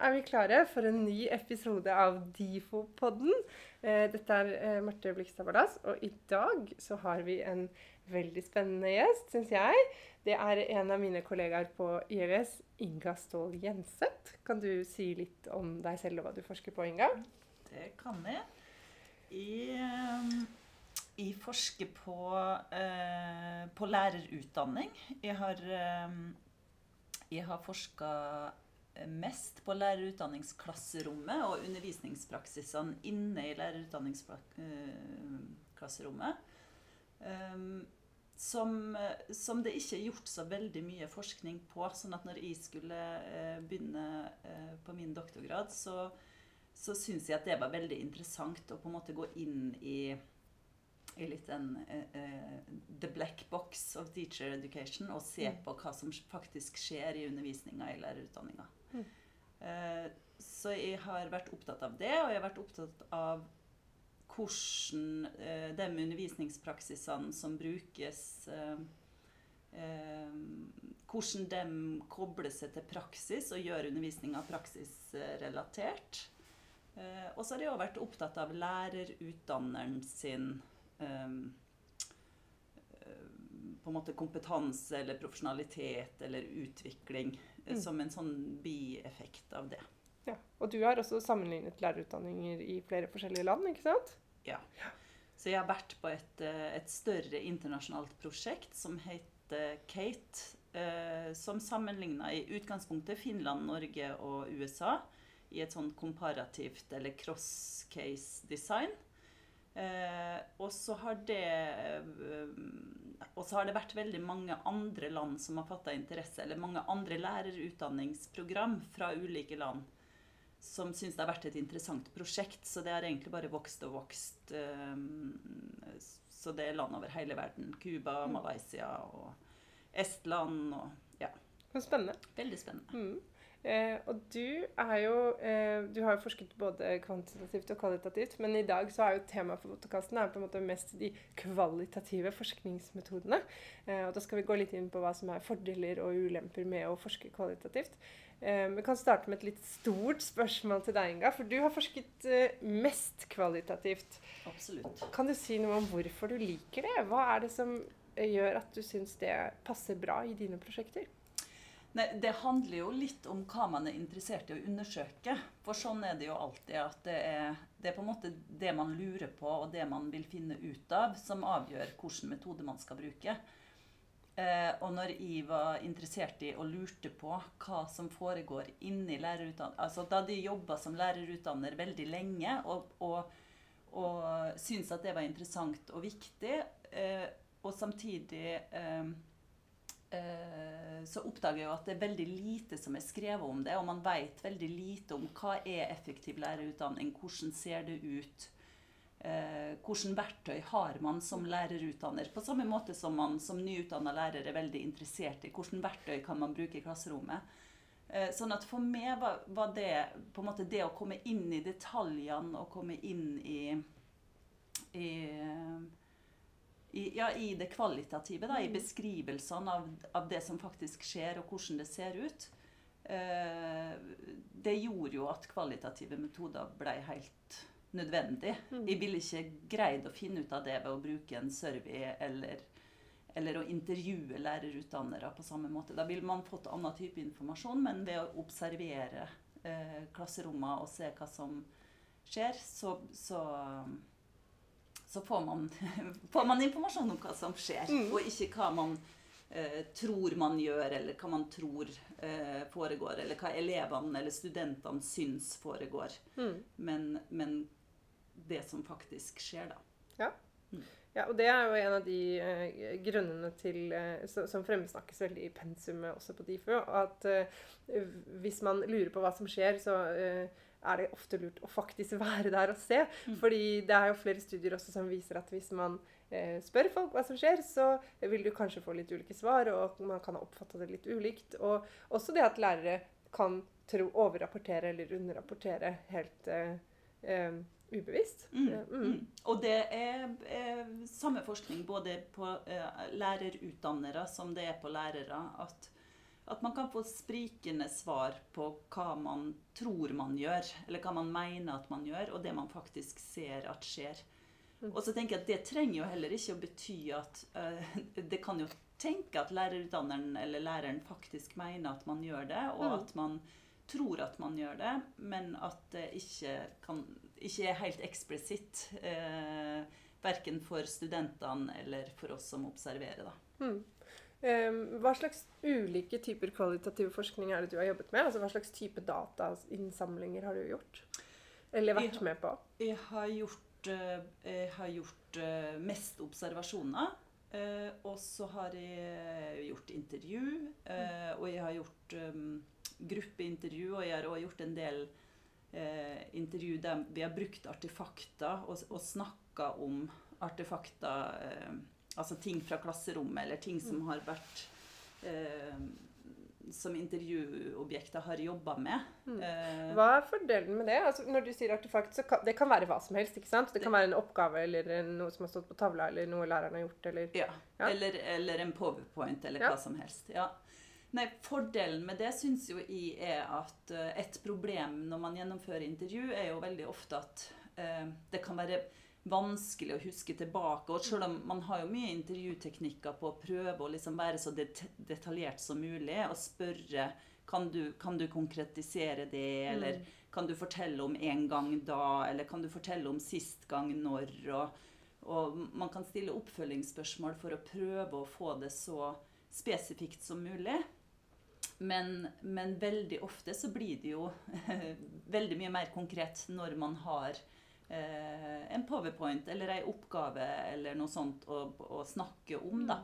er vi klare for en ny episode av Difo-podden. Eh, dette er eh, Marte Blikstad Bardas, og i dag så har vi en veldig spennende gjest, syns jeg. Det er en av mine kollegaer på ILS, Inga Ståhl Jenseth. Kan du si litt om deg selv og hva du forsker på, Inga? Det kan jeg. Jeg, jeg forsker på, eh, på lærerutdanning. Jeg har, eh, jeg har forska mest på lærerutdanningsklasserommet og undervisningspraksisene inne i lærerutdanningsklasserommet. Um, som, som, det ikke er gjort så veldig mye forskning på. sånn at når jeg skulle uh, begynne uh, på min doktorgrad, så, så syns jeg at det var veldig interessant å på en måte gå inn i, i litt den uh, the black box of teacher education og se mm. på hva som faktisk skjer i undervisninga i lærerutdanninga. Mm. Så jeg har vært opptatt av det, og jeg har vært opptatt av hvordan eh, de undervisningspraksisene som brukes eh, eh, Hvordan de kobler seg til praksis og gjør undervisninga praksisrelatert. Eh, og så har jeg òg vært opptatt av lærerutdanneren sin eh, på en måte kompetanse eller profesjonalitet eller utvikling mm. som en sånn bieffekt av det. Ja, Og du har også sammenlignet lærerutdanninger i flere forskjellige land, ikke sant? Ja. Så jeg har vært på et, eh, et større internasjonalt prosjekt som heter Kate. Eh, som sammenligna i utgangspunktet Finland, Norge og USA i et sånn komparativt eller cross case design. Eh, og så har det eh, Og så har det vært veldig mange andre land som har fatta interesse, eller mange andre lærerutdanningsprogram fra ulike land som syns det har vært et interessant prosjekt. Så det har egentlig bare vokst og vokst. Um, så det er land over hele verden. Cuba, mm. Malaysia og Estland og ja. Spennende. Veldig spennende. Mm. Eh, og du er jo eh, Du har jo forsket både kvantitativt og kvalitativt, men i dag så er jo temaet for podkasten på en måte mest de kvalitative forskningsmetodene. Eh, og da skal vi gå litt inn på hva som er fordeler og ulemper med å forske kvalitativt. Eh, vi kan starte med et litt stort spørsmål til deg, Inga. For du har forsket eh, mest kvalitativt. Absolutt. Kan du si noe om hvorfor du liker det? Hva er det som gjør at du syns det passer bra i dine prosjekter? Nei, Det handler jo litt om hva man er interessert i å undersøke. For sånn er det jo alltid. At det er, det er på en måte det man lurer på, og det man vil finne ut av, som avgjør hvilken metode man skal bruke. Eh, og når jeg var interessert i og lurte på hva som foregår inni lærerutdanning altså Da de jobba som lærerutdanner veldig lenge og, og, og syntes at det var interessant og viktig, eh, og samtidig Eh, så oppdager jeg at det er veldig lite som er skrevet om det. Og man vet veldig lite om hva er effektiv lærerutdanning, hvordan ser det ut. hvordan hvilke verktøy har man som lærerutdanner? På samme måte som man som nyutdanna lærer er veldig interessert i hvilke verktøy kan man bruke i klasserommet. Eh, sånn at For meg var, det på en måte det å komme inn i detaljene og komme inn i, i i, ja, i det kvalitative, da, i mm. beskrivelsene av, av, det som faktisk skjer, og hvordan det ser ut. Eh, det gjorde jo at kvalitative metoder ble helt nødvendig. Mm. Jeg ville ikke greid å finne ut av det ved å bruke en survey eller, eller å intervjue lærerutdannere på samme måte. Da ville man fått annen type informasjon, men ved å observere eh, klasserommene og se hva som skjer, så, så så får man, får man, informasjon om hva som skjer, mm. og ikke hva man eh, tror man gjør, eller hva man tror eh, foregår, eller hva elevene eller studentene syns foregår. Mm. Men, men, det som faktisk skjer, da. Ja. Mm. Ja, og det er jo en av de eh, grunnene til, eh, som fremsnakkes veldig i pensumet også på DIFU. At eh, hvis man lurer på hva som skjer, så eh, er det ofte lurt å faktisk være der og se. Mm. Fordi det er jo flere studier også som viser at hvis man eh, spør folk hva som skjer, så vil du kanskje få litt ulike svar, og man kan ha oppfatta det litt ulikt. Og også det at lærere kan tro overrapportere eller underrapportere helt eh, eh, ubevisst. Mm. Mm. mm. Og det er, er, samme forskning både på eh, lærerutdannere som det er på lærere. at at man kan få sprikende svar på hva man tror man gjør, eller hva man mener at man gjør, og det man faktisk ser at skjer. Mm. Og så tenker jeg at Det trenger jo heller ikke å bety at uh, Det kan jo tenke at lærerutdanneren eller læreren faktisk mener at man gjør det, og Mm. at man tror at man gjør det, men at det ikke, kan, ikke er helt eksplisitt. Uh, verken for studentene eller for oss som observerer. Da. Mm. Um, hva slags ulike typer kvalitativ forskning er det du har jobbet med? Altså Hva slags type datainnsamlinger har du gjort? Eller vært med på? Jeg har gjort, eh, jeg har gjort eh, mest observasjoner. eh, og så har jeg gjort intervju. og jeg har gjort gruppeintervju, og jeg har også gjort en del intervju der vi har brukt artefakter og, og snakka om artefakter. Altså ting fra klasserommet, eller ting som har vært eh, Som intervjuobjekter har jobba med. Mm. Eh, Hva er fordelen med det? Altså, når du sier artefakt, så kan det kan være hva som helst. ikke sant? Det kan være en oppgave eller noe som har stått på tavla, eller noe læreren har gjort. eller... Ja. Ja. Eller, eller en powerpoint, eller Ja. hva som helst. Ja. Nei, Fordelen med det syns jo jeg er at eh, et problem når man gjennomfører intervju, er jo veldig ofte at eh, det kan være vanskelig å huske tilbake. Og selv om man har jo mye intervjuteknikker på å prøve å liksom være så det detaljert som mulig og spørre kan du, kan du konkretisere det, eller kan du fortelle om en gang da, eller kan du fortelle om sist gang når? og og man kan stille oppfølgingsspørsmål for å prøve å få det så spesifikt som mulig. Men, men veldig ofte så blir det jo veldig mye mer konkret når man har en powerpoint eller ei oppgave eller noe sånt å, å snakke om, da.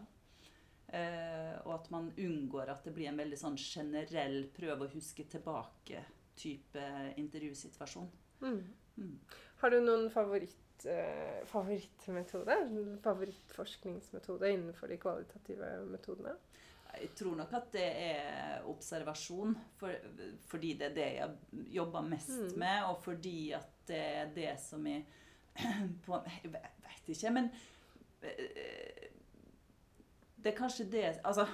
Eh, og at man unngår at det blir en veldig sånn generell prøve å huske tilbake-type intervjusituasjon. Mm. Mm. Har du noen favoritt, eh, favorittmetode? Favorittforskningsmetode innenfor de kvalitative metodene? Jeg tror nok at det er observasjon, for, fordi det er det jeg jobber mest Mm. med, og fordi at det er det som jeg på, Jeg vet ikke, men eh, Det er kanskje det Altså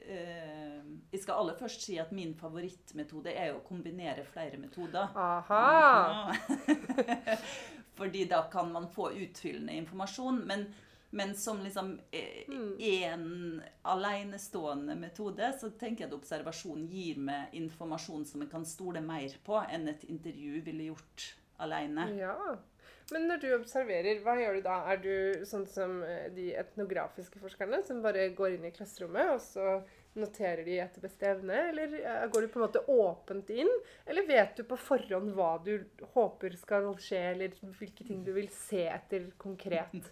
eh, Jeg skal aller først si at min favorittmetode er å kombinere flere metoder. Aha! Fordi da kan man få utfyllende informasjon. Men, men som liksom Mm. én alenestående metode, så tenker jeg at observasjon gir meg informasjon som jeg kan stole mer på enn et intervju ville gjort alene. Ja. Men når du observerer, hva gjør du da? Er du sånn som eh, de etnografiske forskerne, som bare går inn i klasserommet, og så noterer de etter beste evne? Eller eh, går du på en måte åpent inn? Eller vet du på forhånd hva du håper skal skje, eller hvilke ting du vil se etter konkret?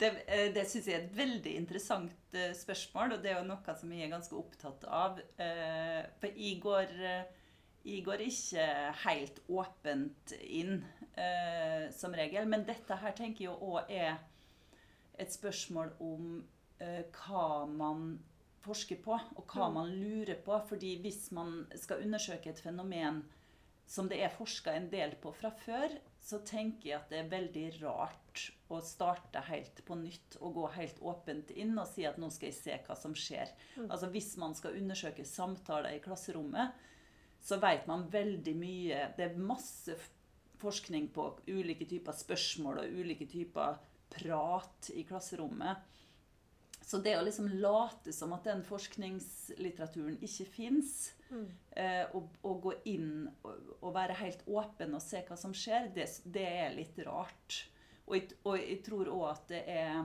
Det, eh, det syns jeg er et veldig interessant spørsmål, og det er jo noe som jeg er ganske opptatt av. For jeg går, jeg går ikke helt åpent inn, eh, som regel. Men dette her tenker jeg òg er et spørsmål om eh, hva man forsker på, og hva Mm. man lurer på. Fordi hvis man skal undersøke et fenomen som det er forska en del på fra før, så tenker jeg at det er veldig rart å starte helt på nytt og gå helt åpent inn og si at nå skal jeg se hva som skjer. Altså Hvis man skal undersøke samtaler i klasserommet, så vet man veldig mye. Det er masse forskning på ulike typer spørsmål og ulike typer prat i klasserommet. Så det å liksom late som at den forskningslitteraturen ikke fins, Mm. eh, og, og gå inn og, og være helt åpen og se hva som skjer, det, det er litt rart. Og og jeg tror òg at det er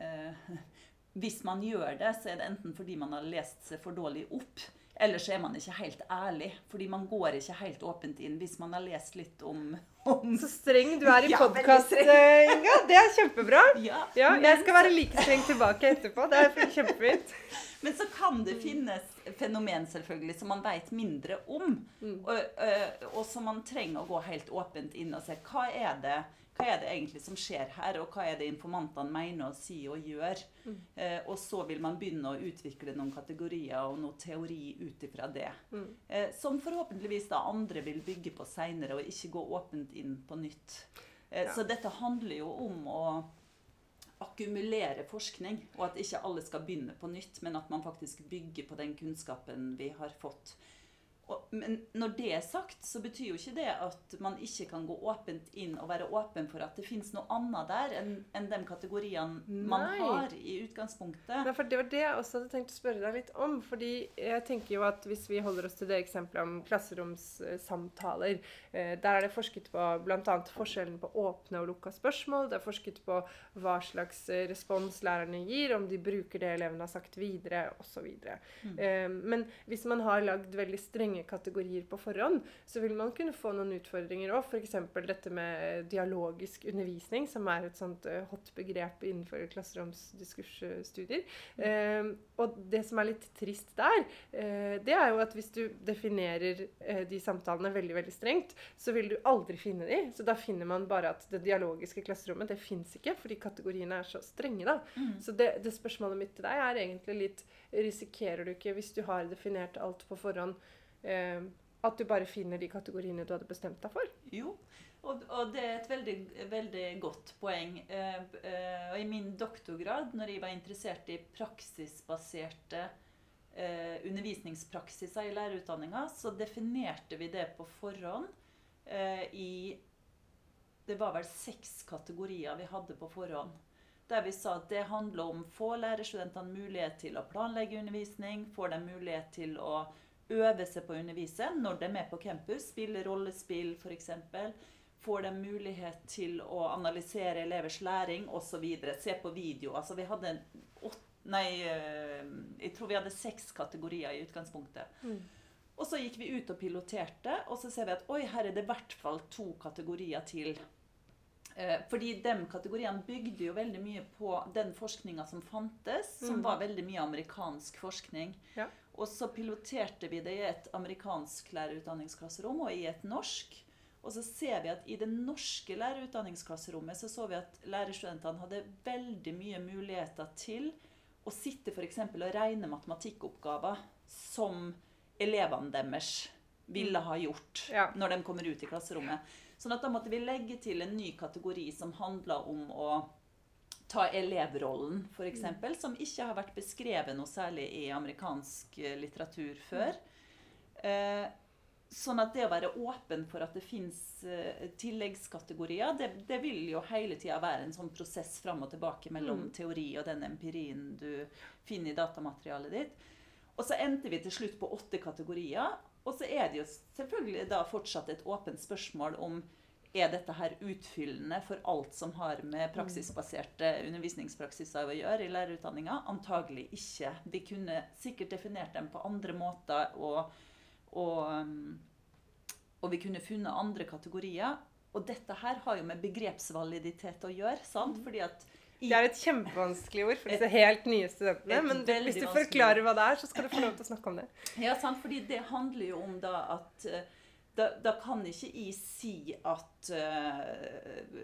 eh, Hvis man gjør det, så er det enten fordi man har lest seg for dårlig opp, eller så er man ikke helt ærlig. Fordi man går ikke helt åpent inn hvis man har lest litt om, om Så streng du er i Ja, podkast. Inga. Det er kjempebra. ja, Ja, jeg skal være like streng tilbake etterpå. Det er kjempefint. Men så kan det finnes fenomen selvfølgelig som man vet mindre om. Mm. Og, øh, og som man trenger å gå helt åpent inn og se hva er det hva er det egentlig som skjer her, og hva er det informantene mener å si og gjør. Mm. Eh, og så vil man begynne å utvikle noen kategorier og noe teori ut ifra det. Mm. Eh, som forhåpentligvis da andre vil bygge på seinere, og ikke gå åpent inn på nytt. Eh, Ja. Så dette handler jo om å akkumulere forskning, og at ikke alle skal begynne på nytt, men at man faktisk bygger på den kunnskapen vi har fått. Men når det er sagt, så betyr jo ikke det at man ikke kan gå åpent inn og være åpen for at det fins noe annet der enn en de kategoriene man Nei. har i utgangspunktet. Nei, for Det var det jeg også hadde tenkt å spørre deg litt om. fordi jeg tenker jo at Hvis vi holder oss til det eksempelet om klasseromssamtaler, eh, der er det forsket på bl.a. forskjellen på åpne og lukka spørsmål. Det er forsket på hva slags eh, respons lærerne gir, om de bruker det elevene har sagt videre osv. Mm. Eh, men hvis man har lagd veldig strenge kategorier på forhånd, så vil man kunne få noen utfordringer òg. F.eks. dette med dialogisk undervisning, som er et sånt eh, hot begrep innenfor klasseromsdiskursstudier. Eh, og det som er litt trist der, eh, det er jo at hvis du definerer eh, de samtalene veldig veldig strengt, så vil du aldri finne de. Så da finner man bare at det dialogiske klasserommet det fins ikke, fordi kategoriene er så strenge. da. Mm. Så det, det spørsmålet mitt til deg er egentlig litt Risikerer du ikke, hvis du har definert alt på forhånd, eh, at du bare finner de kategoriene du hadde bestemt deg for? Jo, og, og det er et veldig, veldig godt poeng. Eh, eh, I min doktorgrad, når jeg var interessert i praksisbaserte eh, undervisningspraksiser i lærerutdanninga, så definerte vi det på forhånd eh, i Det var vel seks kategorier vi hadde på forhånd. Der vi sa at det handler om få lærerstudentene mulighet til å planlegge undervisning, får dem mulighet til å øve seg på å undervise når de er på campus, spille rollespill f.eks. Får de mulighet til å analysere elevers læring osv. Se på video. Altså vi hadde åtte, Nei, eh, jeg tror vi hadde seks kategorier i utgangspunktet. Og så gikk vi ut og piloterte, og så ser vi at oi, her er det i hvert fall to kategorier til. Eh, fordi de kategoriene bygde jo veldig mye på den forskninga som fantes, som mm. var veldig mye amerikansk forskning. Ja. Og så piloterte vi det i et amerikansk lærerutdanningsklasserom og i et norsk. Og så ser vi at i det norske lærerutdanningsklasserommet så så vi at lærerstudentene hadde veldig mye muligheter til å sitte f.eks. og regne matematikkoppgaver som elevene deres ville ha gjort Ja. når de kommer ut i klasserommet. Sånn at da måtte vi legge til en ny kategori som handla om å ta elevrollen, f.eks., som ikke har vært beskrevet noe særlig i amerikansk eh, litteratur før. Eh, sånn at det å være åpen for at det fins eh, tilleggskategorier, det, det vil jo hele tida være en sånn prosess fram og tilbake mellom Mm. teori og den empirien du finner i datamaterialet ditt. Og så endte vi til slutt på åtte kategorier. Og så er det jo selvfølgelig da fortsatt et åpent spørsmål om er dette her utfyllende for alt som har med praksisbaserte undervisningspraksiser å gjøre i lærerutdanninga? Antagelig ikke. Vi kunne sikkert definert dem på andre måter, og, og, og vi kunne funnet andre kategorier. Og dette her har jo med begrepsvaliditet å gjøre. sant? Fordi at Det er et kjempevanskelig ord for disse helt nye studentene. Men du, hvis du forklarer hva det er, så skal du få lov til å snakke om det. Ja, sant? fordi det handler jo om da at eh, da, da kan ikke jeg si at uh,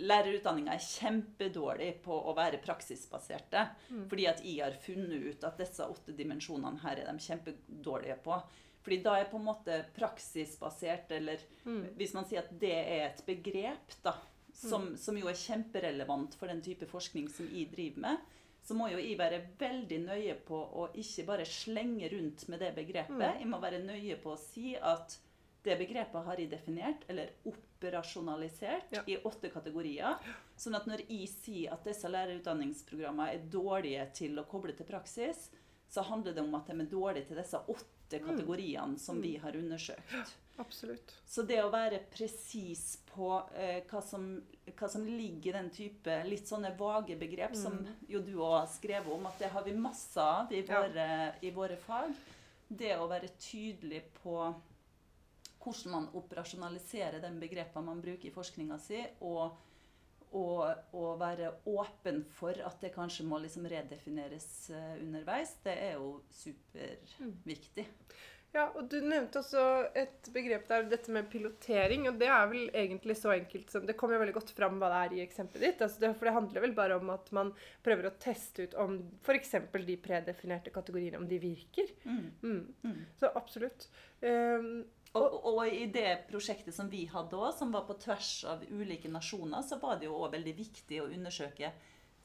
lærerutdanninga er kjempedårlig på å være praksisbaserte. Mm. Fordi at jeg har funnet ut at disse åtte dimensjonene her er de kjempedårlige på. Fordi da er på en måte praksisbasert, eller Mm. hvis man sier at det er et begrep, da, som, som jo er kjemperelevant for den type forskning som jeg driver med, så må jo jeg være veldig nøye på å ikke bare slenge rundt med det begrepet. Mm. Jeg må være nøye på å si at det begrepet har jeg definert, eller operasjonalisert, Ja. i åtte kategorier. Sånn at når jeg sier at disse lærerutdanningsprogrammene er dårlige til å koble til praksis, så handler det om at de er dårlige til disse åtte kategoriene som Mm. vi har undersøkt. Absolutt. Så det å være presis på eh, hva, som, hva som ligger i den type litt sånne vage begrep, som jo du òg har skrevet om, at det har vi masse av i Ja. i våre fag. Det å være tydelig på hvordan man operasjonaliserer de begrepene man bruker i forskninga si, og, og, og være åpen for at det kanskje må liksom redefineres eh, underveis, det er jo superviktig. Ja, og Du nevnte også et begrep der, dette med pilotering. og Det er vel egentlig så enkelt som Det kommer jo veldig godt fram hva det er i eksempelet ditt. Altså det, for det handler vel bare om at man prøver å teste ut om f.eks. de predefinerte kategoriene, om de virker. Mm. Mm. Mm. Så absolutt. Um, Og, og i det prosjektet som vi hadde òg, som var på tvers av ulike nasjoner, så var det jo òg veldig viktig å undersøke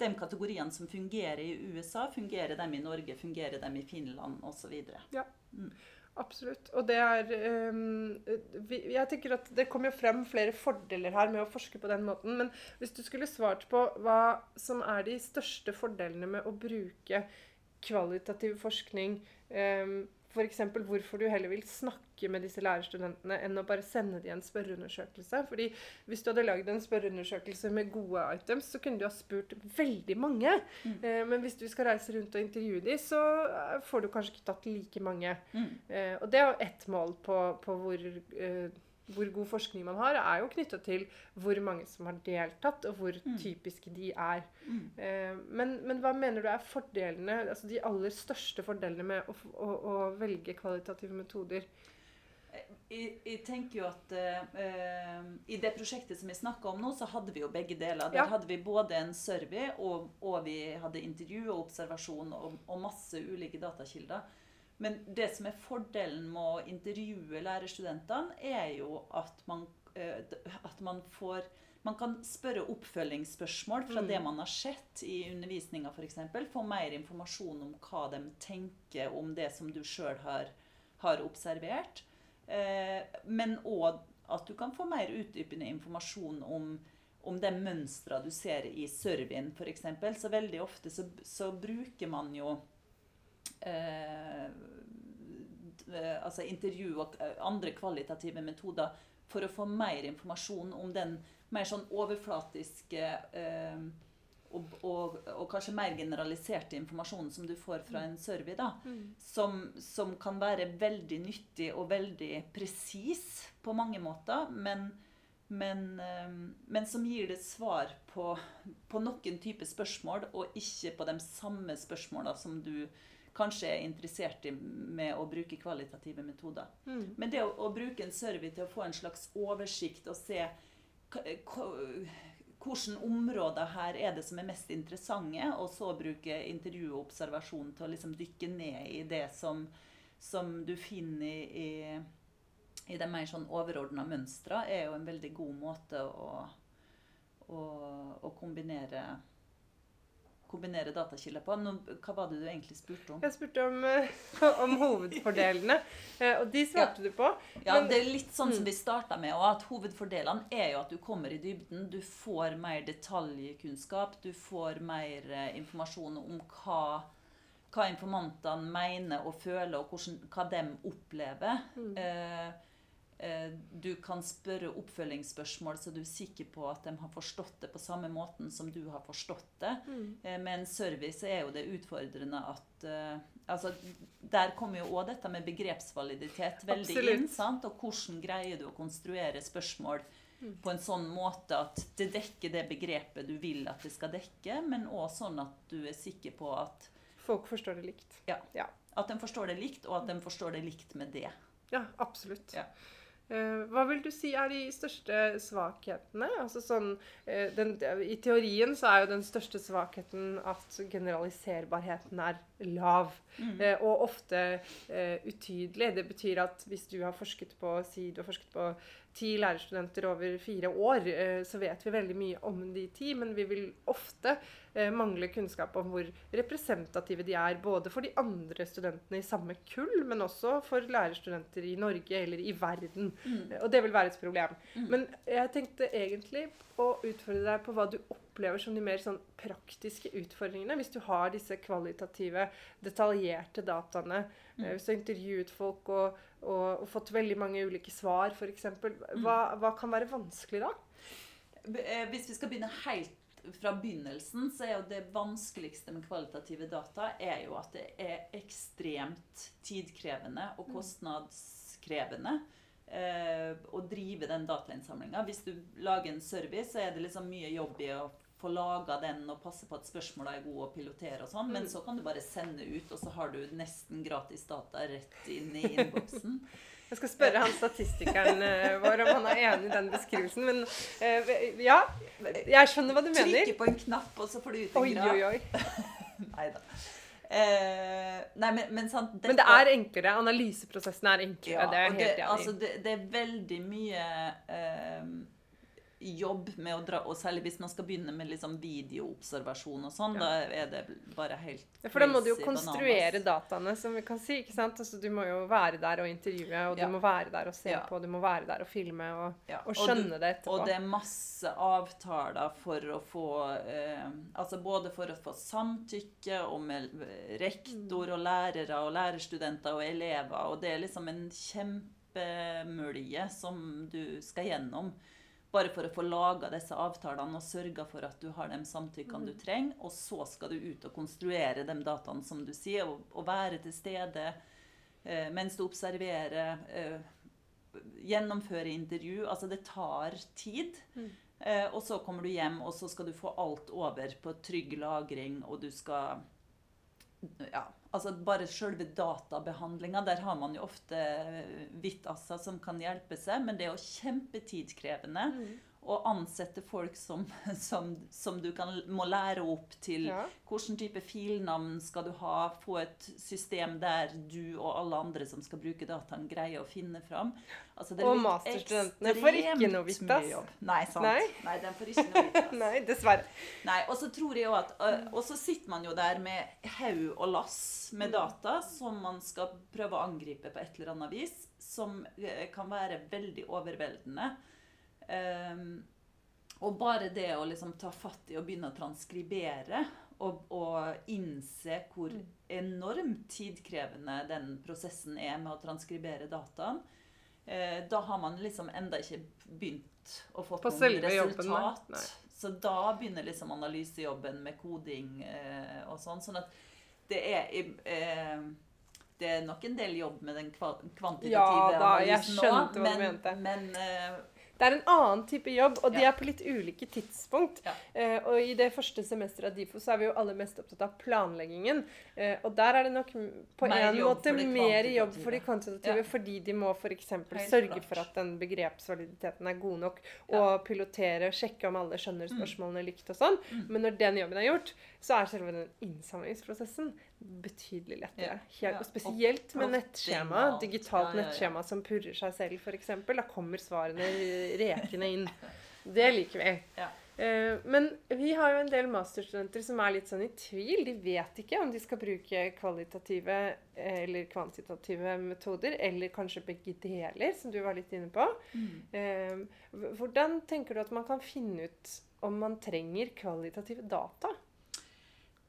de kategoriene som fungerer i USA, fungerer dem i Norge, fungerer dem i Finland osv. Ja. Mm. Absolutt. Og det er um, Jeg tenker at det kommer jo frem flere fordeler her med å forske på den måten. Men hvis du skulle svart på hva som er de største fordelene med å bruke kvalitativ forskning um, F.eks. hvorfor du heller vil snakke med disse lærerstudentene enn å bare sende dem en spørreundersøkelse. Fordi Hvis du hadde lagd en spørreundersøkelse med gode items, så kunne du ha spurt veldig mange. Mm. Eh, men hvis du skal reise rundt og intervjue dem, så eh, får du kanskje ikke tatt like mange. Mm. Eh, og det er jo ett mål på, på hvor eh, hvor god forskning man har, er jo knytta til hvor mange som har deltatt, og hvor mm. typiske de er. Mm. Eh, men, men, hva mener du er fordelene, altså de aller største fordelene med å, å, å velge kvalitative metoder? Jeg, jeg, tenker jo at uh, I det prosjektet som vi snakka om nå, så hadde vi jo begge deler. Der ja. hadde vi både en survey, og, og vi hadde intervju og observasjon og, og masse ulike datakilder. Men det som er fordelen med å intervjue lærerstudentene, er jo at man, eh, at man får man kan spørre oppfølgingsspørsmål fra mm. det man har sett i undervisninga f.eks. Få mer informasjon om hva de tenker om det som du sjøl har, har, observert. Eh, men òg at du kan få mer utdypende informasjon om, om de mønstra du ser i surveyen f.eks. Så veldig ofte så, så bruker man jo altså intervju og eh, andre kvalitative metoder for å få mer informasjon om den mer sånn overflatiske eh, og, og, og, kanskje mer generaliserte informasjonen som du får fra en survey, da, mm. som, som, kan være veldig nyttig og veldig presis på mange måter, men, men, men, som gir deg svar på, på noen type spørsmål, og ikke på de samme spørsmåla som du kanskje er interessert i med å bruke kvalitative metoder. Mm. Men det å, å, bruke en survey til å få en slags oversikt og se hvilke områder her er det som er mest interessante, og så bruke intervju og observasjon til å liksom dykke ned i det som, som du finner i, i, i de mer sånn overordna mønstra, er jo en veldig god måte å, å, å kombinere kombinere datakilder på. Men hva var det du egentlig spurte om? Jeg spurte om, uh, om hovedfordelene, uh, og de svarte ja. du på. Ja, men, det er litt sånn som mm. vi starta med, og at hovedfordelene er jo at du kommer i dybden. Du får mer detaljkunnskap, du får mer uh, informasjon om hva hva informantene mener og føler, og hvordan, hva de opplever. Mm. Eh, du kan spørre oppfølgingsspørsmål så du er sikker på at de har forstått det på samme måten som du har forstått det. Mm. Eh, med en service er jo det utfordrende at uh, altså, Der kommer jo òg dette med begrepsvaliditet veldig Absolutt. inn. sant? Og hvordan greier du å konstruere spørsmål mm. på en sånn måte at det dekker det begrepet du vil at det skal dekke, men òg sånn at du er sikker på at Folk forstår det likt. Ja. ja. At de forstår det likt, og at de forstår det likt med det. Ja, absolutt. Ja. Eh, hva vil du si er de største svakhetene? Altså sånn, eh, den, I teorien så er jo den største svakheten at generaliserbarheten er lav. Mm. Eh, og ofte utydelig. Det betyr at hvis du har forsket på si du har forsket på ti lærerstudenter over fire år, så vet vi veldig mye om de ti, men vi vil ofte mangle kunnskap om hvor representative de er. Både for de andre studentene i samme kull, men også for lærerstudenter i Norge eller i verden. Mm. Og det vil være et problem. Mm. Men jeg tenkte egentlig å utfordre deg på hva du opplever som de mer sånn praktiske utfordringene. Hvis du har disse kvalitative, detaljerte dataene. Mm. Hvis du har intervjuet folk og, og, og, fått veldig mange ulike svar, f.eks. Mm. Hva, hva kan være vanskelig da? Eh, hvis vi skal begynne helt fra begynnelsen så er jo det vanskeligste med kvalitative data er jo at det er ekstremt tidkrevende og mm. kostnadskrevende eh, å drive den datainnsamlinga. Hvis du lager en service, så er det liksom mye jobb i å få laga den og passe på at spørsmåla er gode å pilotere og sånn, men mm. så kan du bare sende ut, og så har du nesten gratis data rett inn i innboksen. Jeg skal spørre han statistikeren uh, vår om han er enig i den beskrivelsen. Men uh, ja, jeg skjønner hva du mener. Trykke på en knapp, og så får du ut en graf. Oi, oi, oi. Neida. Uh, nei, men, men, sant, dette, men det er enklere. Analyseprosessen er enklere. Ja, det er helt enig. Altså, det, det, er veldig mye jobb med å dra Og særlig hvis man skal begynne med liksom videoobservasjon og sånn, Ja. da er det bare helt Ja, for da må du jo konstruere bananas. dataene, som vi kan si. ikke sant? Altså, du må jo være der og intervjue, og du må være der og se Ja. på, du må være der og filme og, Ja, og du- skjønne det etterpå. Og det er masse avtaler for å få eh, Altså både for å få samtykke, og med rektor og lærere og lærerstudenter og elever, og det er liksom en kjempemølje som du skal gjennom. Bare for å få laga disse avtalene og sørga for at du har de samtykkene du trenger. Og så skal du ut og konstruere de dataene, som du sier, og, og være til stede eh, mens du observerer. Eh, gjennomføre intervju. Altså, det tar tid. Eh, og så kommer du hjem, og så skal du få alt over på trygg lagring, og du skal Ja, altså bare selve databehandlinga. Der har man jo ofte Vitassa som kan hjelpe seg, men det er jo kjempetidkrevende å ansette folk som, som, som du kan, må lære opp til Ja. hvilken type filnavn skal du ha, få et system der du og alle andre som skal bruke dataen, greier å finne fram. Altså, det Og masterstudentene får ikke noe Vitas. Nei, sant. Nei. Nei, den får ikke noe Vitas. Nei, dessverre. Nei, og så tror jeg jo at Og så sitter man jo der med haug og lass med data som man skal prøve å angripe på et eller annet vis, som kan være veldig overveldende. Ehm, og bare det å liksom ta fatt i og begynne å transkribere og, og innse hvor enormt tidkrevende den prosessen er med å transkribere dataen, eh, da har man liksom enda ikke begynt å få selve resultat. Nei. Så da begynner liksom analysejobben med koding eh, og sånn. Sånn at det er eh, det er nok en del jobb med den kva kvantitative Ja da, analysen du men, men eh, Det er en annen type jobb, og de er på litt ulike tidspunkt. Eh, og i det første semesteret av DIFO så er vi jo alle mest opptatt av planleggingen. Eh, og der er det nok på Mer en måte mer jobb for de kvantitative. fordi de må f.eks. Sørge for at den begrepsvaliditeten er god nok, og pilotere, sjekke om alle skjønner Mm. spørsmålene likt og sånn. Mm. Men når den jobben er gjort, så er selve den innsamlingsprosessen betydelig lettere. Helt, og spesielt med nettskjema, digitalt nettskjema som purrer seg selv, f.eks. Da kommer svarene rekende inn. Det liker vi. Ja. Eh, men vi har jo en del masterstudenter som er litt sånn i tvil. De vet ikke om de skal bruke kvalitative eller kvantitative metoder, eller kanskje begge deler, som du var litt inne på. Mm. Eh, hvordan tenker du at man kan finne ut om man trenger kvalitative data?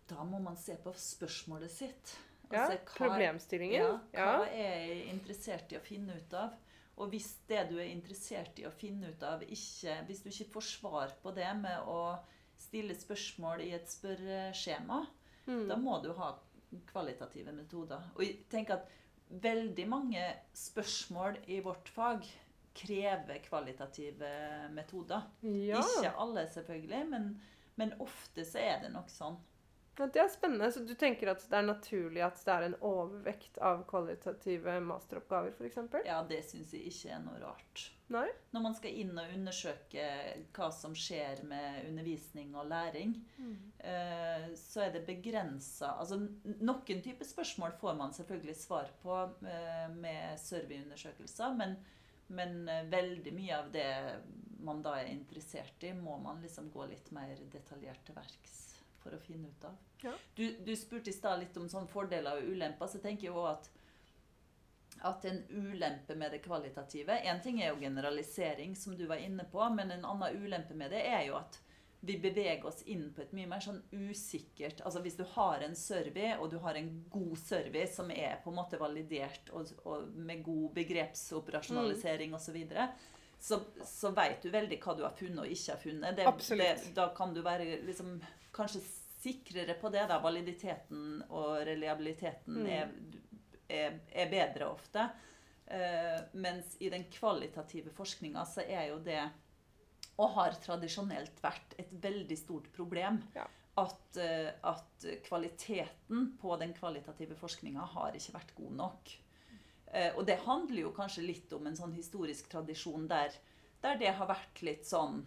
Da må man se på spørsmålet sitt. Ja, altså, hva- problemstillingen. Ja, Ja. hva er jeg interessert i å finne ut av? Og hvis det du er interessert i å finne ut av, ikke, hvis du ikke får svar på det med å stille spørsmål i et spørreskjema, Mm. da må du ha kvalitative metoder. Og jeg tenker at veldig mange spørsmål i vårt fag krever kvalitative metoder. Ja. Ikke alle, selvfølgelig, men, men ofte så er det nok sånn. Det er spennende. Så du tenker at det er naturlig at det er en overvekt av kvalitative masteroppgaver, f.eks.? Ja, det syns jeg ikke er noe rart. Nei? Når man skal inn og undersøke hva som skjer med undervisning og læring, eh, så er det begrensa Altså, noen typer spørsmål får man selvfølgelig svar på eh, med surveyundersøkelser, men, men eh, veldig mye av det man da er interessert i, må man liksom gå litt mer detaljert til verks for å finne ut av. Ja. Du, du spurte i stad litt om sånn fordeler og ulemper, så tenker jeg òg at at en ulempe med det kvalitative En ting er jo generalisering, som du var inne på, men en annen ulempe med det er jo at vi beveger oss inn på et mye mer sånn usikkert Altså hvis du har en survey, og du har en god survey som er på en måte validert og, og med god begrepsoperasjonalisering osv., så, videre, så så vet du veldig hva du har funnet og ikke har funnet. Det. Det, da kan du være liksom, kanskje sikrere på det. da, Validiteten og reliabiliteten Mm. er, er, er bedre ofte. Uh, mens i den kvalitative forskninga så er jo det og har tradisjonelt vært et veldig stort problem. Ja. At, uh, at kvaliteten på den kvalitative forskninga har ikke vært god nok. Uh, og det handler jo kanskje litt om en sånn historisk tradisjon der, der det har vært litt sånn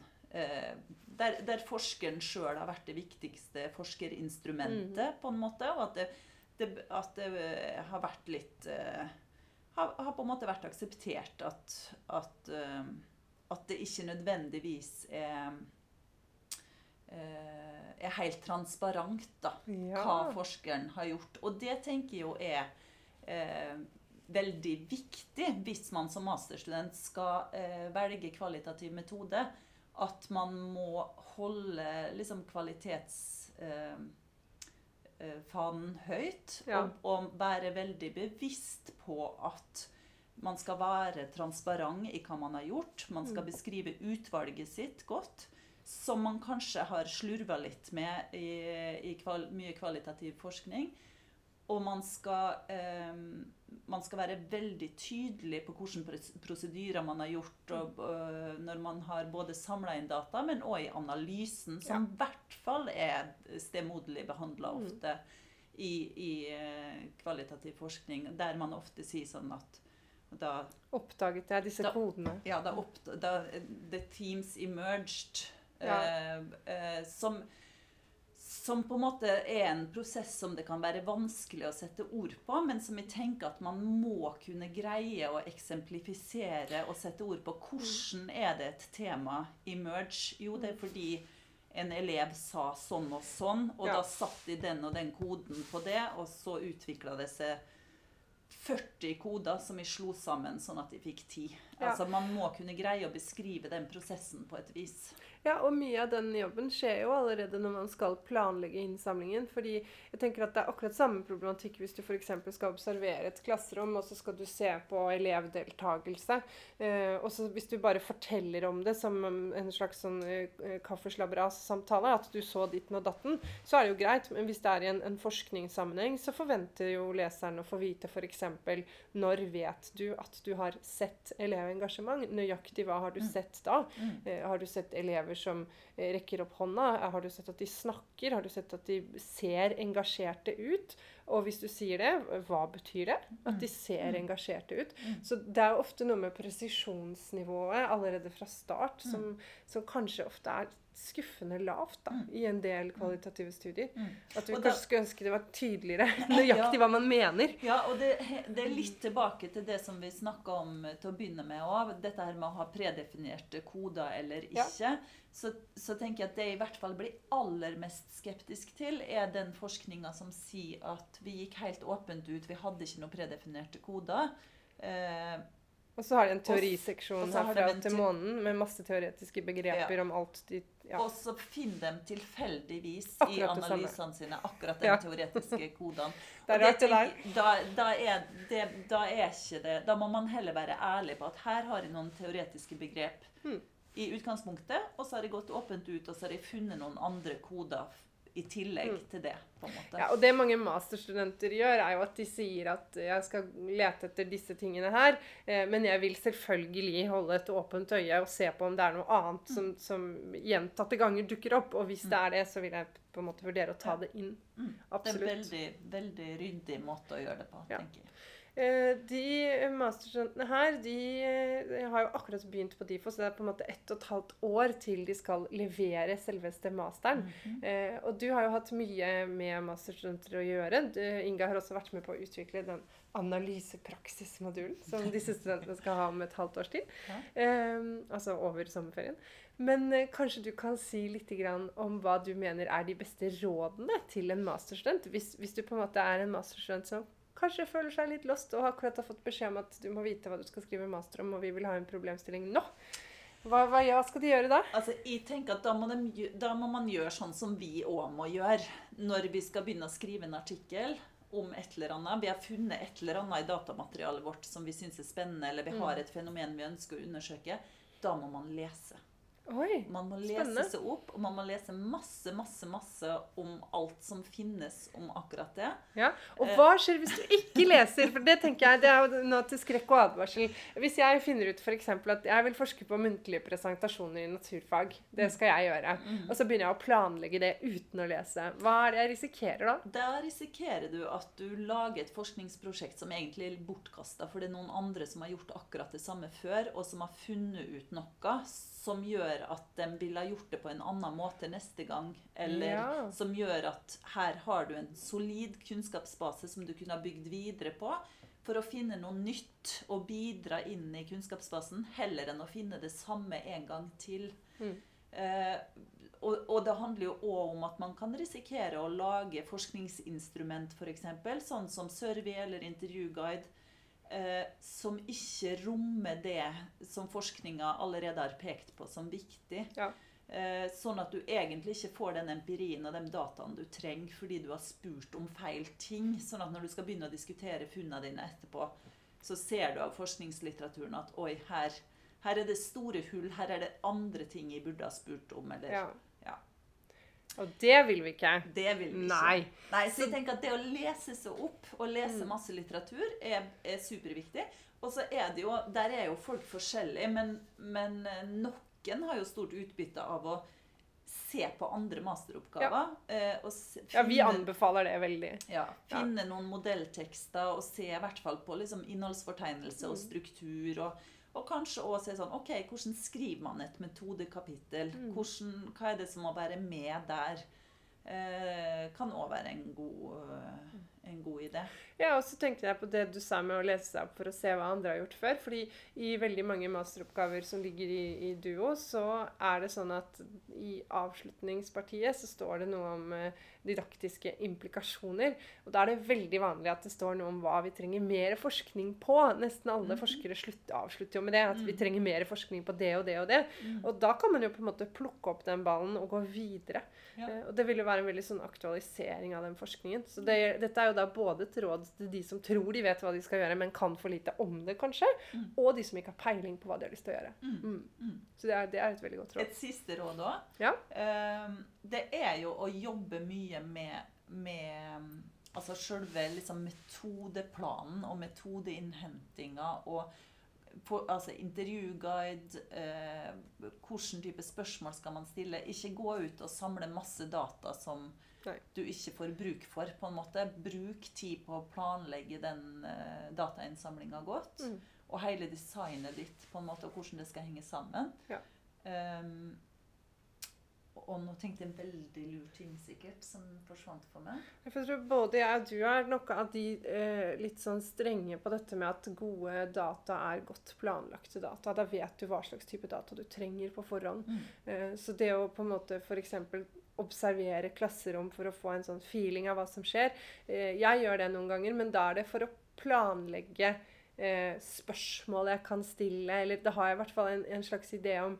der, der forskeren sjøl har vært det viktigste forskerinstrumentet, på en måte. Og at det, det, at det eh, har vært litt eh, har, har på en måte vært akseptert at, at, eh, at det ikke nødvendigvis er eh, er helt transparent da, Ja. hva forskeren har gjort. Og det tenker jeg jo er eh, veldig viktig hvis man som masterstudent skal eh, velge kvalitativ metode. At man må holde liksom kvalitetsfanen eh, høyt. Ja. Og, og være veldig bevisst på at man skal være transparent i hva man har gjort. Man skal beskrive utvalget sitt godt. Som man kanskje har slurva litt med i, i kval, mye kvalitativ forskning. Og man skal, eh, man skal være veldig tydelig på hvilke prosedyrer man har gjort og, øh, når man har både samla inn data, men òg i analysen, som i hvert fall er stemoderlig behandla Mm. ofte i, i eh, kvalitativ forskning, der man ofte sier sånn at da Oppdaget jeg disse Da- kodene. ja, da, opp, da The teams emerged. Ja. Eh, som, som på en måte er en prosess som det kan være vanskelig å sette ord på, men som jeg tenker at man må kunne greie å eksemplifisere og sette ord på. Hvordan er det et tema i Merge? Jo, det er fordi en elev sa sånn og sånn, og Ja. da satt de den og den koden på det, og så utvikla det seg 40 koder som vi slo sammen sånn at de fikk 10. Ja. Altså Man må kunne greie å beskrive den prosessen på et vis. Ja, og mye av den jobben skjer jo allerede når man skal planlegge innsamlingen. fordi jeg tenker at det er akkurat samme problematikk hvis du f.eks. skal observere et klasserom, og så skal du se på elevdeltagelse. Eh, og så hvis du bare forteller om det som en slags sånn eh, kaffeslabberas-samtale, at du så ditten og datten, så er det jo greit. Men hvis det er i en, en forskningssammenheng, så forventer jo leseren å få vite f.eks. når vet du at du har sett elevengasjement? Nøyaktig hva har du sett da? Eh, har du sett elever som eh, rekker opp hånda? Eh, Har du sett at de snakker? Har du sett at de ser engasjerte ut? Og hvis du sier det, hva betyr det? At de ser engasjerte ut. Så det er ofte noe med presisjonsnivået allerede fra start som, som kanskje ofte er skuffende lavt da, i en del kvalitative studier. At vi da- kanskje skulle ønske det var tydeligere nøyaktig hva man mener. Ja, og det, det er litt tilbake til det som vi snakka om til å begynne med òg. Dette her med å ha predefinerte koder eller Ja. Så, så tenker jeg at det jeg i hvert fall blir aller mest skeptisk til, er den forskninga som sier at vi gikk helt åpent ut, vi hadde ikke noen predefinerte koder. Eh, Og så har de en teoriseksjon herfra til månen med masse teoretiske begreper Ja. om alt de ja. Og så finner de tilfeldigvis i Akkurat i analysene sine akkurat de Ja. teoretiske koden. Det er det der. Da, da, er det, da er ikke det Da må man heller være ærlig på at her har jeg noen teoretiske begrep Hmm. I utgangspunktet, og så har jeg gått åpent ut, og så har jeg funnet noen andre koder i tillegg mm. til det. på en måte. Ja, og det mange masterstudenter gjør, er jo at de sier at jeg skal lete etter disse tingene her, eh, men jeg vil selvfølgelig holde et åpent øye og se på om det er noe annet som, som gjentatte ganger dukker opp. Og hvis det er det, så vil jeg på en måte vurdere å ta det inn. Mm. Det er en veldig, veldig ryddig måte å gjøre det på, tenker jeg. Eh, De masterstudentene her de eh, har jo akkurat begynt på DIFO, så det er på en måte ett og et halvt år til de skal levere selveste masteren. Mm -hmm. og du har jo hatt mye med masterstudenter å gjøre. Du, Inga har også vært med på å utvikle den analysepraksismodulen som disse studentene skal ha om et halvt års tid. Ja. Eh, altså over sommerferien. Men eh, kanskje du kan si litt grann om hva du mener er de beste rådene til en masterstudent? Hvis, hvis du på en måte er en masterstudent som kanskje føler seg litt lost og akkurat har fått beskjed om at du må vite hva du skal skrive master om, og vi vil ha en problemstilling nå. Hva, hva, hva skal de gjøre da? Altså, jeg tenker at da må, de, da må man gjøre sånn som vi òg må gjøre når vi skal begynne å skrive en artikkel om et eller annet. Vi har funnet et eller annet i datamaterialet vårt som vi syns er spennende, eller vi Mm. har et fenomen vi ønsker å undersøke. Da må man lese. Oi, Man må lese Spennende. seg opp, og man må lese masse, masse, masse om alt som finnes om akkurat det. Ja, Og Eh. hva skjer hvis du ikke leser? For det tenker jeg, det er jo nå til skrekk og advarsel. Hvis jeg finner ut eksempel at jeg vil forske på muntlige presentasjoner i naturfag, det skal jeg gjøre, og så begynner jeg å planlegge det uten å lese, hva er det jeg risikerer da? Da risikerer du at du lager et forskningsprosjekt som egentlig er bortkasta, for det er noen andre som har gjort akkurat det samme før, og som har funnet ut noe som gjør at de ville ha gjort det på en annen måte neste gang. Eller Ja. som gjør at her har du en solid kunnskapsbase som du kunne ha bygd videre på. for å finne noe nytt og bidra inn i kunnskapsbasen, heller enn å finne det samme en gang til. Mm. Eh, og, og det handler jo òg om at man kan risikere å lage forskningsinstrument, f.eks., for sånn som survey eller intervjuguide, som ikke rommer det som forskninga allerede har pekt på som viktig. Ja. Eh, sånn at du egentlig ikke får den empirien og de dataene du trenger fordi du har spurt om feil ting. Sånn at når du skal begynne å diskutere funnene dine etterpå, så ser du av forskningslitteraturen at oi, her, her er det store hull, her er det andre ting jeg burde ha spurt om. Eller, Ja. Ja. Og det vil vi ikke. Det vil vi ikke. Nei. Nei, så jeg tenker at Det å lese seg opp og lese Mm. masse litteratur er, er superviktig. Og så er det jo, Der er jo folk forskjellige, men, men eh, noen har jo stort utbytte av å se på andre masteroppgaver. Ja. og se, Ja, vi anbefaler det veldig. ja, finne noen modelltekster og se i hvert fall på liksom innholdsfortegnelse og Mm. struktur. Og, og kanskje òg se sånn OK, hvordan skriver man et metodekapittel? Mm. Hvordan, hva er det som må være med der? Eh, kan òg være en god, eh, en god idé. Ja, og så tenkte jeg på det du sa med å lese seg opp for å se hva andre har gjort før. fordi i veldig mange masteroppgaver som ligger i, i Duo, så er det sånn at i avslutningspartiet så står det noe om eh, didaktiske implikasjoner. Og da er det veldig vanlig at det står noe om hva vi trenger mer forskning på. Nesten alle Mhm. forskere slutter, avslutter jo med det. At vi Mm. trenger mer forskning på det og det og det. Og da kan man jo på en måte plukke opp den ballen og gå videre. Ja. Eh, Og det vil jo være en veldig sånn aktualisering av den forskningen. Så det, dette er jo da både et råd til de som tror de vet hva de skal gjøre, men kan for lite om det, kanskje, Mm. og de som ikke har peiling på hva de har lyst til å gjøre. Mm. Mm. Mm. Så det er, det er et veldig godt råd. Et siste råd òg. Ja. det er jo å jobbe mye med, med altså selve liksom metodeplanen og metodeinnhentinga og på, altså intervjuguide eh, Hvilken type spørsmål skal man stille? Ikke gå ut og samle masse data som Nei. du ikke får bruk for. på en måte. Bruk tid på å planlegge den uh, datainnsamlinga godt. Mm. Og hele designet ditt på en måte, og hvordan det skal henge sammen. Ja. Um, og nå tenkte jeg en veldig lur ting sikkert, som forsvant for meg. Jeg tror både jeg og du er noe av de eh, litt sånn strenge på dette med at gode data er godt planlagte data. Da vet du hva slags type data du trenger på forhånd. Mm. Eh, så det å på en måte f.eks. observere klasserom for å få en sånn feeling av hva som skjer. Eh, Jeg gjør det noen ganger, men da er det for å planlegge eh, spørsmål jeg kan stille. Eller da har jeg i hvert fall en, en slags idé om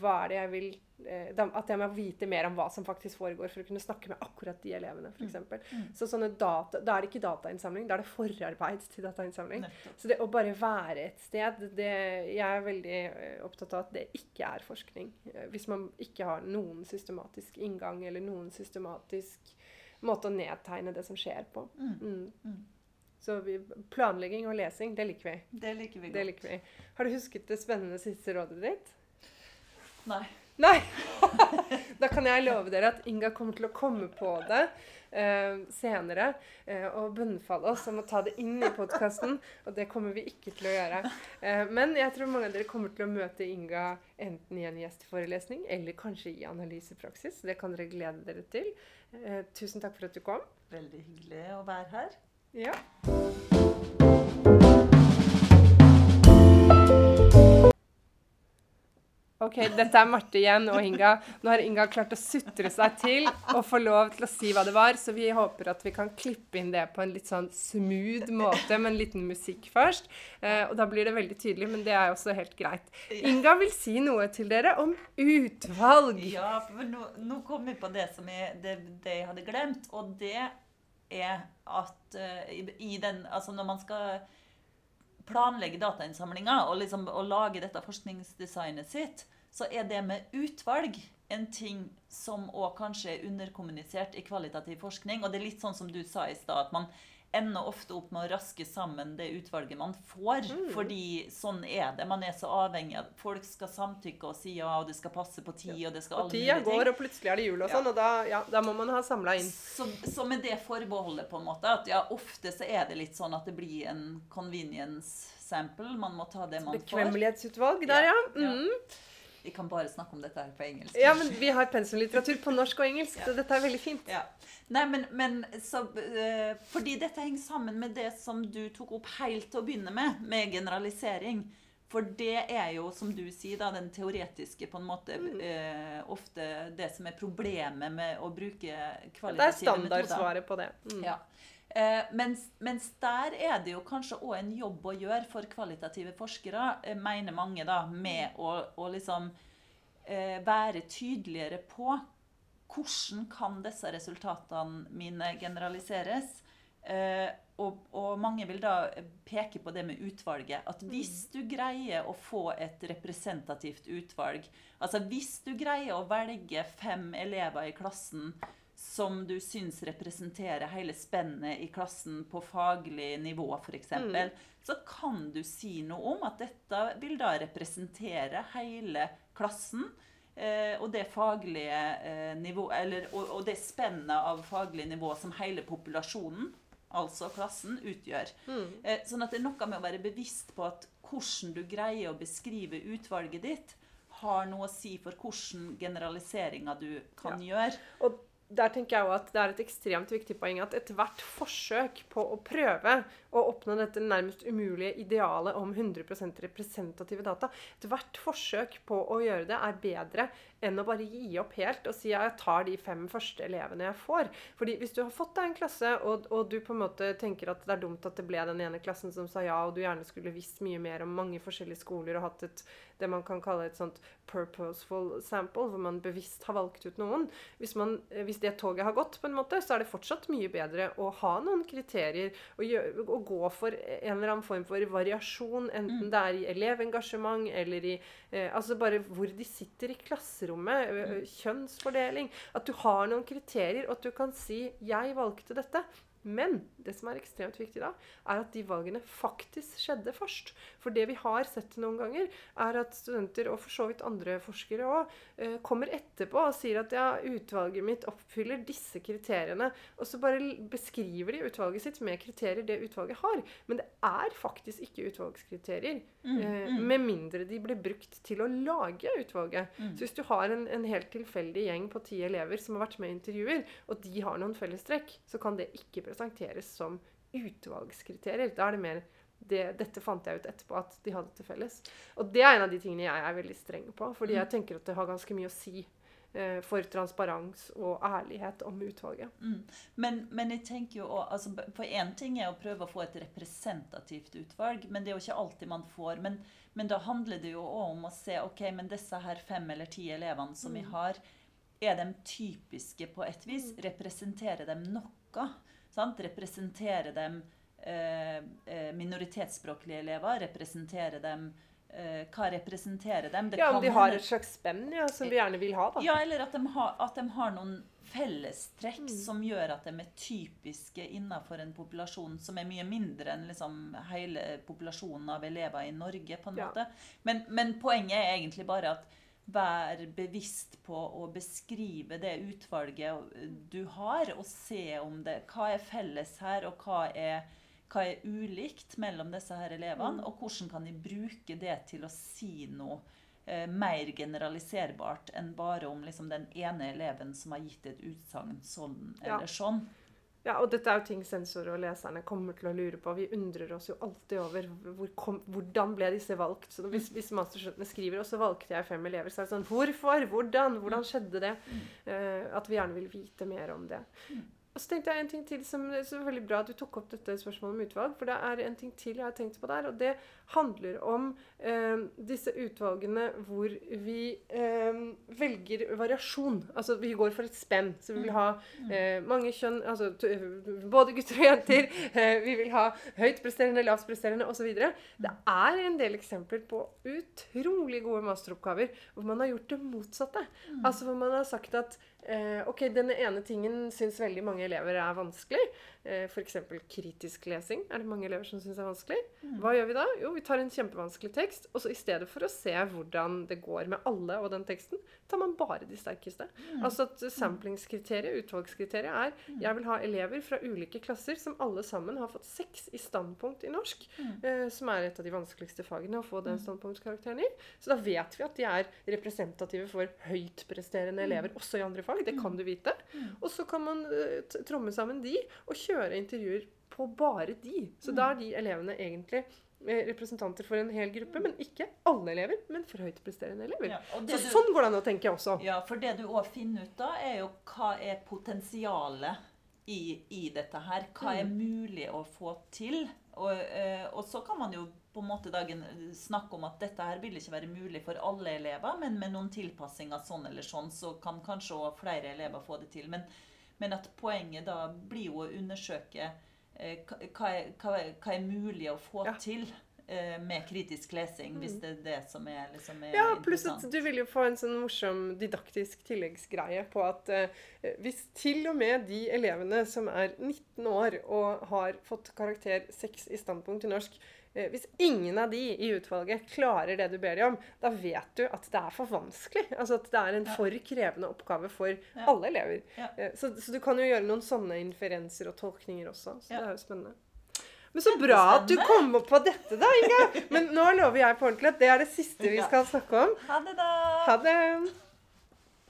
hva er det jeg vil eh, At jeg må vite mer om hva som faktisk foregår, for å kunne snakke med akkurat de elevene. For eksempel. Mm. Så sånne data, Da er det ikke datainnsamling, da er det forarbeid til datainnsamling. Nettopp. Så det å bare være et sted det, Jeg er veldig eh, opptatt av at det ikke er forskning. Eh, Hvis man ikke har noen systematisk inngang eller noen systematisk måte å nedtegne det som skjer på. Mm. Mm. Så vi, planlegging og lesing, det liker vi. Det liker vi Det godt. liker vi. Har du husket det spennende siste rådet ditt? Nei. Nei! da kan jeg love dere at Inga kommer til å komme på det eh, senere eh, og bønnfalle oss om å ta det inn i podkasten. Og det kommer vi ikke til å gjøre. Eh, men jeg tror mange av dere kommer til å møte Inga enten i en gjesteforelesning eller kanskje i analysepraksis. Det kan dere glede dere til. Eh, tusen takk for at du kom. Veldig hyggelig å være her. Ja. Ok, dette er Marte igjen og Inga. Nå har Inga klart å sutre seg til og få lov til å si hva det var, så vi håper at vi kan klippe inn det på en litt sånn smooth måte med en liten musikk først. Eh, og da blir det veldig tydelig, men det er også helt greit. Inga vil si noe til dere om utvalg. Ja, for nå, nå kom vi på det som jeg, det, det jeg hadde glemt, og det er at eh, i, den Altså når man skal planlegge datainnsamlinga og, liksom, og lage dette forskningsdesignet sitt, så er det med utvalg en ting som òg kanskje er underkommunisert i kvalitativ forskning. Og det er litt sånn som du sa i stad, at man ender ofte opp med å raske sammen det utvalget man får. Mm. Fordi sånn er det. Man er så avhengig av Folk skal samtykke og si ja, og det skal passe på tid, og det skal Og alle mulige ting. går, og plutselig er det jul og sånn, og da, ja, da må man ha samla inn. Så, så med det forbeholdet, på en måte, at ja, ofte så er det litt sånn at det blir en convenience sample. Man må ta det man får. Bekvemmelighetsutvalg der, ja. Ja, ja. Mm. Vi kan bare snakke om dette her på engelsk. Ja, men vi har pensumlitteratur på norsk og engelsk, Ja. så dette er veldig fint. Ja. Nei, men, men så, eh, Fordi dette henger sammen med det som du tok opp helt til å begynne med, med generalisering. For det er jo, som du sier, da, den teoretiske på en måte Mm. eh, ofte det som er problemet med å bruke kvalitative metoder. Det er standardsvaret på det. Mm. Ja. Eh, mens, mens der er det jo kanskje òg en jobb å gjøre for kvalitative forskere, eh, mener mange, da, med å, å liksom eh, være tydeligere på hvordan kan disse resultatene mine generaliseres. Eh, og, og mange vil da peke på det med utvalget. At hvis du greier å få et representativt utvalg Altså hvis du greier å velge fem elever i klassen som du syns representerer hele spennet i klassen på faglig nivå, f.eks., Mm. så kan du si noe om at dette vil da representere hele klassen. Eh, og det faglige eh, nivå, eller, og, og det spennet av faglig nivå som hele populasjonen, altså klassen, utgjør. Mm. Eh, sånn at det er noe med å være bevisst på at hvordan du greier å beskrive utvalget ditt, har noe å si for hvordan generaliseringa du kan gjøre. Og der tenker jeg at det er et ekstremt viktig poeng at ethvert forsøk på å prøve å oppnå dette nærmest umulige idealet om 100% representative data, ethvert forsøk på å gjøre det er bedre enn å bare gi opp helt og si at jeg tar de fem første elevene jeg får. Fordi hvis du har fått deg en klasse, og, og du på en måte tenker at det er dumt at det ble den ene klassen som sa ja, og du gjerne skulle visst mye mer om mange forskjellige skoler og hatt et, det man kan kalle et sånt purposeful sample, hvor man bevisst har valgt ut noen. Hvis, man, hvis det toget har gått, på en måte, så er det fortsatt mye bedre å ha noen kriterier og, gjør, og gå for en eller annen form for variasjon, enten det er i elevengasjement eller i eh, Altså bare hvor de sitter i klasserommet, ø, kjønnsfordeling At du har noen kriterier, og at du kan si 'jeg valgte dette'. Men det som er ekstremt viktig da, er at de valgene faktisk skjedde først. For det vi har sett noen ganger, er at studenter, og for så vidt andre forskere òg, eh, kommer etterpå og sier at ja, utvalget mitt oppfyller disse kriteriene. Og så bare beskriver de utvalget sitt med kriterier det utvalget har. Men det er faktisk ikke utvalgskriterier. eh, Med mindre de blir brukt til å lage utvalget. Så hvis du har en, en helt tilfeldig gjeng på ti elever som har vært med i intervjuer, og de har noen fellestrekk, så kan det ikke presenteres som utvalgskriterier. Da er det mer det, dette fant jeg ut etterpå at de hadde til felles. Og det er en av de tingene jeg er veldig streng på, fordi jeg tenker at det har ganske mye å si eh, for transparens og ærlighet om utvalget. Mm. Men, men jeg tenker jo også, altså, For én ting er å prøve å få et representativt utvalg, men det er jo ikke alltid man får. Men, men da handler det jo òg om å se ok, men disse her fem eller ti elevene som vi har, er de typiske på et vis? Representerer de noe? Sant? Representere dem eh, eh, minoritetsspråklige elever? representere dem eh, Hva representerer dem? Det Ja, om de har et slags spenn ja, som vi gjerne vil ha, da. ja, eller at de har, at de har noen fellestrekk Mm. som gjør at de er typiske innenfor en populasjon som er mye mindre enn liksom hele populasjonen av elever i Norge. på en Ja. måte. Men, men poenget er egentlig bare at vær bevisst på å beskrive det utvalget du har, og se om det Hva er felles her, og hva er, hva er ulikt mellom disse her elevene? Mm. Og hvordan kan de bruke det til å si noe eh, mer generaliserbart enn bare om liksom, den ene eleven som har gitt et utsagn sånn Ja. eller sånn. Ja, og dette er jo ting sensorer og leserne kommer til å lure på. Vi undrer oss jo alltid over hvor kom, hvordan ble disse valgt. Så hvis, hvis masterstudentene skriver 'og så valgte jeg fem elever', så er det sånn Hvorfor? Hvordan? Hvordan skjedde det? Uh, at vi gjerne vil vite mer om det. Og så tenkte jeg en ting til som så veldig bra at du tok opp dette spørsmålet om utvalg. For det er en ting til jeg har tenkt på der, og det handler om eh, disse utvalgene hvor vi eh, velger variasjon. Altså vi går for et spenn. Så vi vil ha eh, mange kjønn, altså t både gutter og jenter. Eh, vi vil ha høytpresterende, lavtpresterende osv. Det er en del eksempler på utrolig gode masteroppgaver hvor man har gjort det motsatte. Altså hvor man har sagt at Eh, ok, denne ene tingen syns veldig mange elever er vanskelig. Eh, f.eks. kritisk lesing er det mange elever som syns er vanskelig. Mm. Hva gjør vi da? Jo, vi tar en kjempevanskelig tekst, og så i stedet for å se hvordan det går med alle og den teksten, tar man bare de sterkeste. Mm. Altså at samplingskriteriet, utvalgskriteriet, er jeg vil ha elever fra ulike klasser som alle sammen har fått seks i standpunkt i norsk, Mm. eh, som er et av de vanskeligste fagene å få den standpunktkarakteren i. Så da vet vi at de er representative for høytpresterende elever også i andre fag. Det kan du vite. Og så kan man eh, tromme sammen de og kjøre intervjuer på bare de. Så da er de elevene egentlig eh, representanter for en hel gruppe, men ikke alle elever, men for høytpresterende elever. Ja, Så du- sånn går det an å tenke også. Ja, for det du òg finner ut da, er jo hva er potensialet i, i dette her. Hva er mulig å få til? Og, eh, og så kan man jo på en måte dagen snakke om at dette her vil ikke være mulig for alle elever, men med noen tilpassinger sånn eller sånn, så kan kanskje også flere elever få det til. Men, men at poenget da blir jo å undersøke eh, hva, er, hva, er, hva er mulig å få Ja. til eh, med kritisk lesing, hvis det er det som er, liksom, er Ja, pluss at du vil jo få en sånn morsom didaktisk tilleggsgreie på at eh, hvis til og med de elevene som er 19 år og har fått karakter 6 i standpunkt i norsk, hvis ingen av de i utvalget klarer det du ber de om, da vet du at det er for vanskelig. Altså at det er en for krevende oppgave for Ja. alle elever. Ja. Eh, Så, så du kan jo gjøre noen sånne inferenser og tolkninger også. Så Ja. det er jo spennende. Men så bra at du kom opp på dette, da, Inga! Men nå lover jeg på ordentlig at det er det siste vi skal snakke om. Ha det, da! Ha det!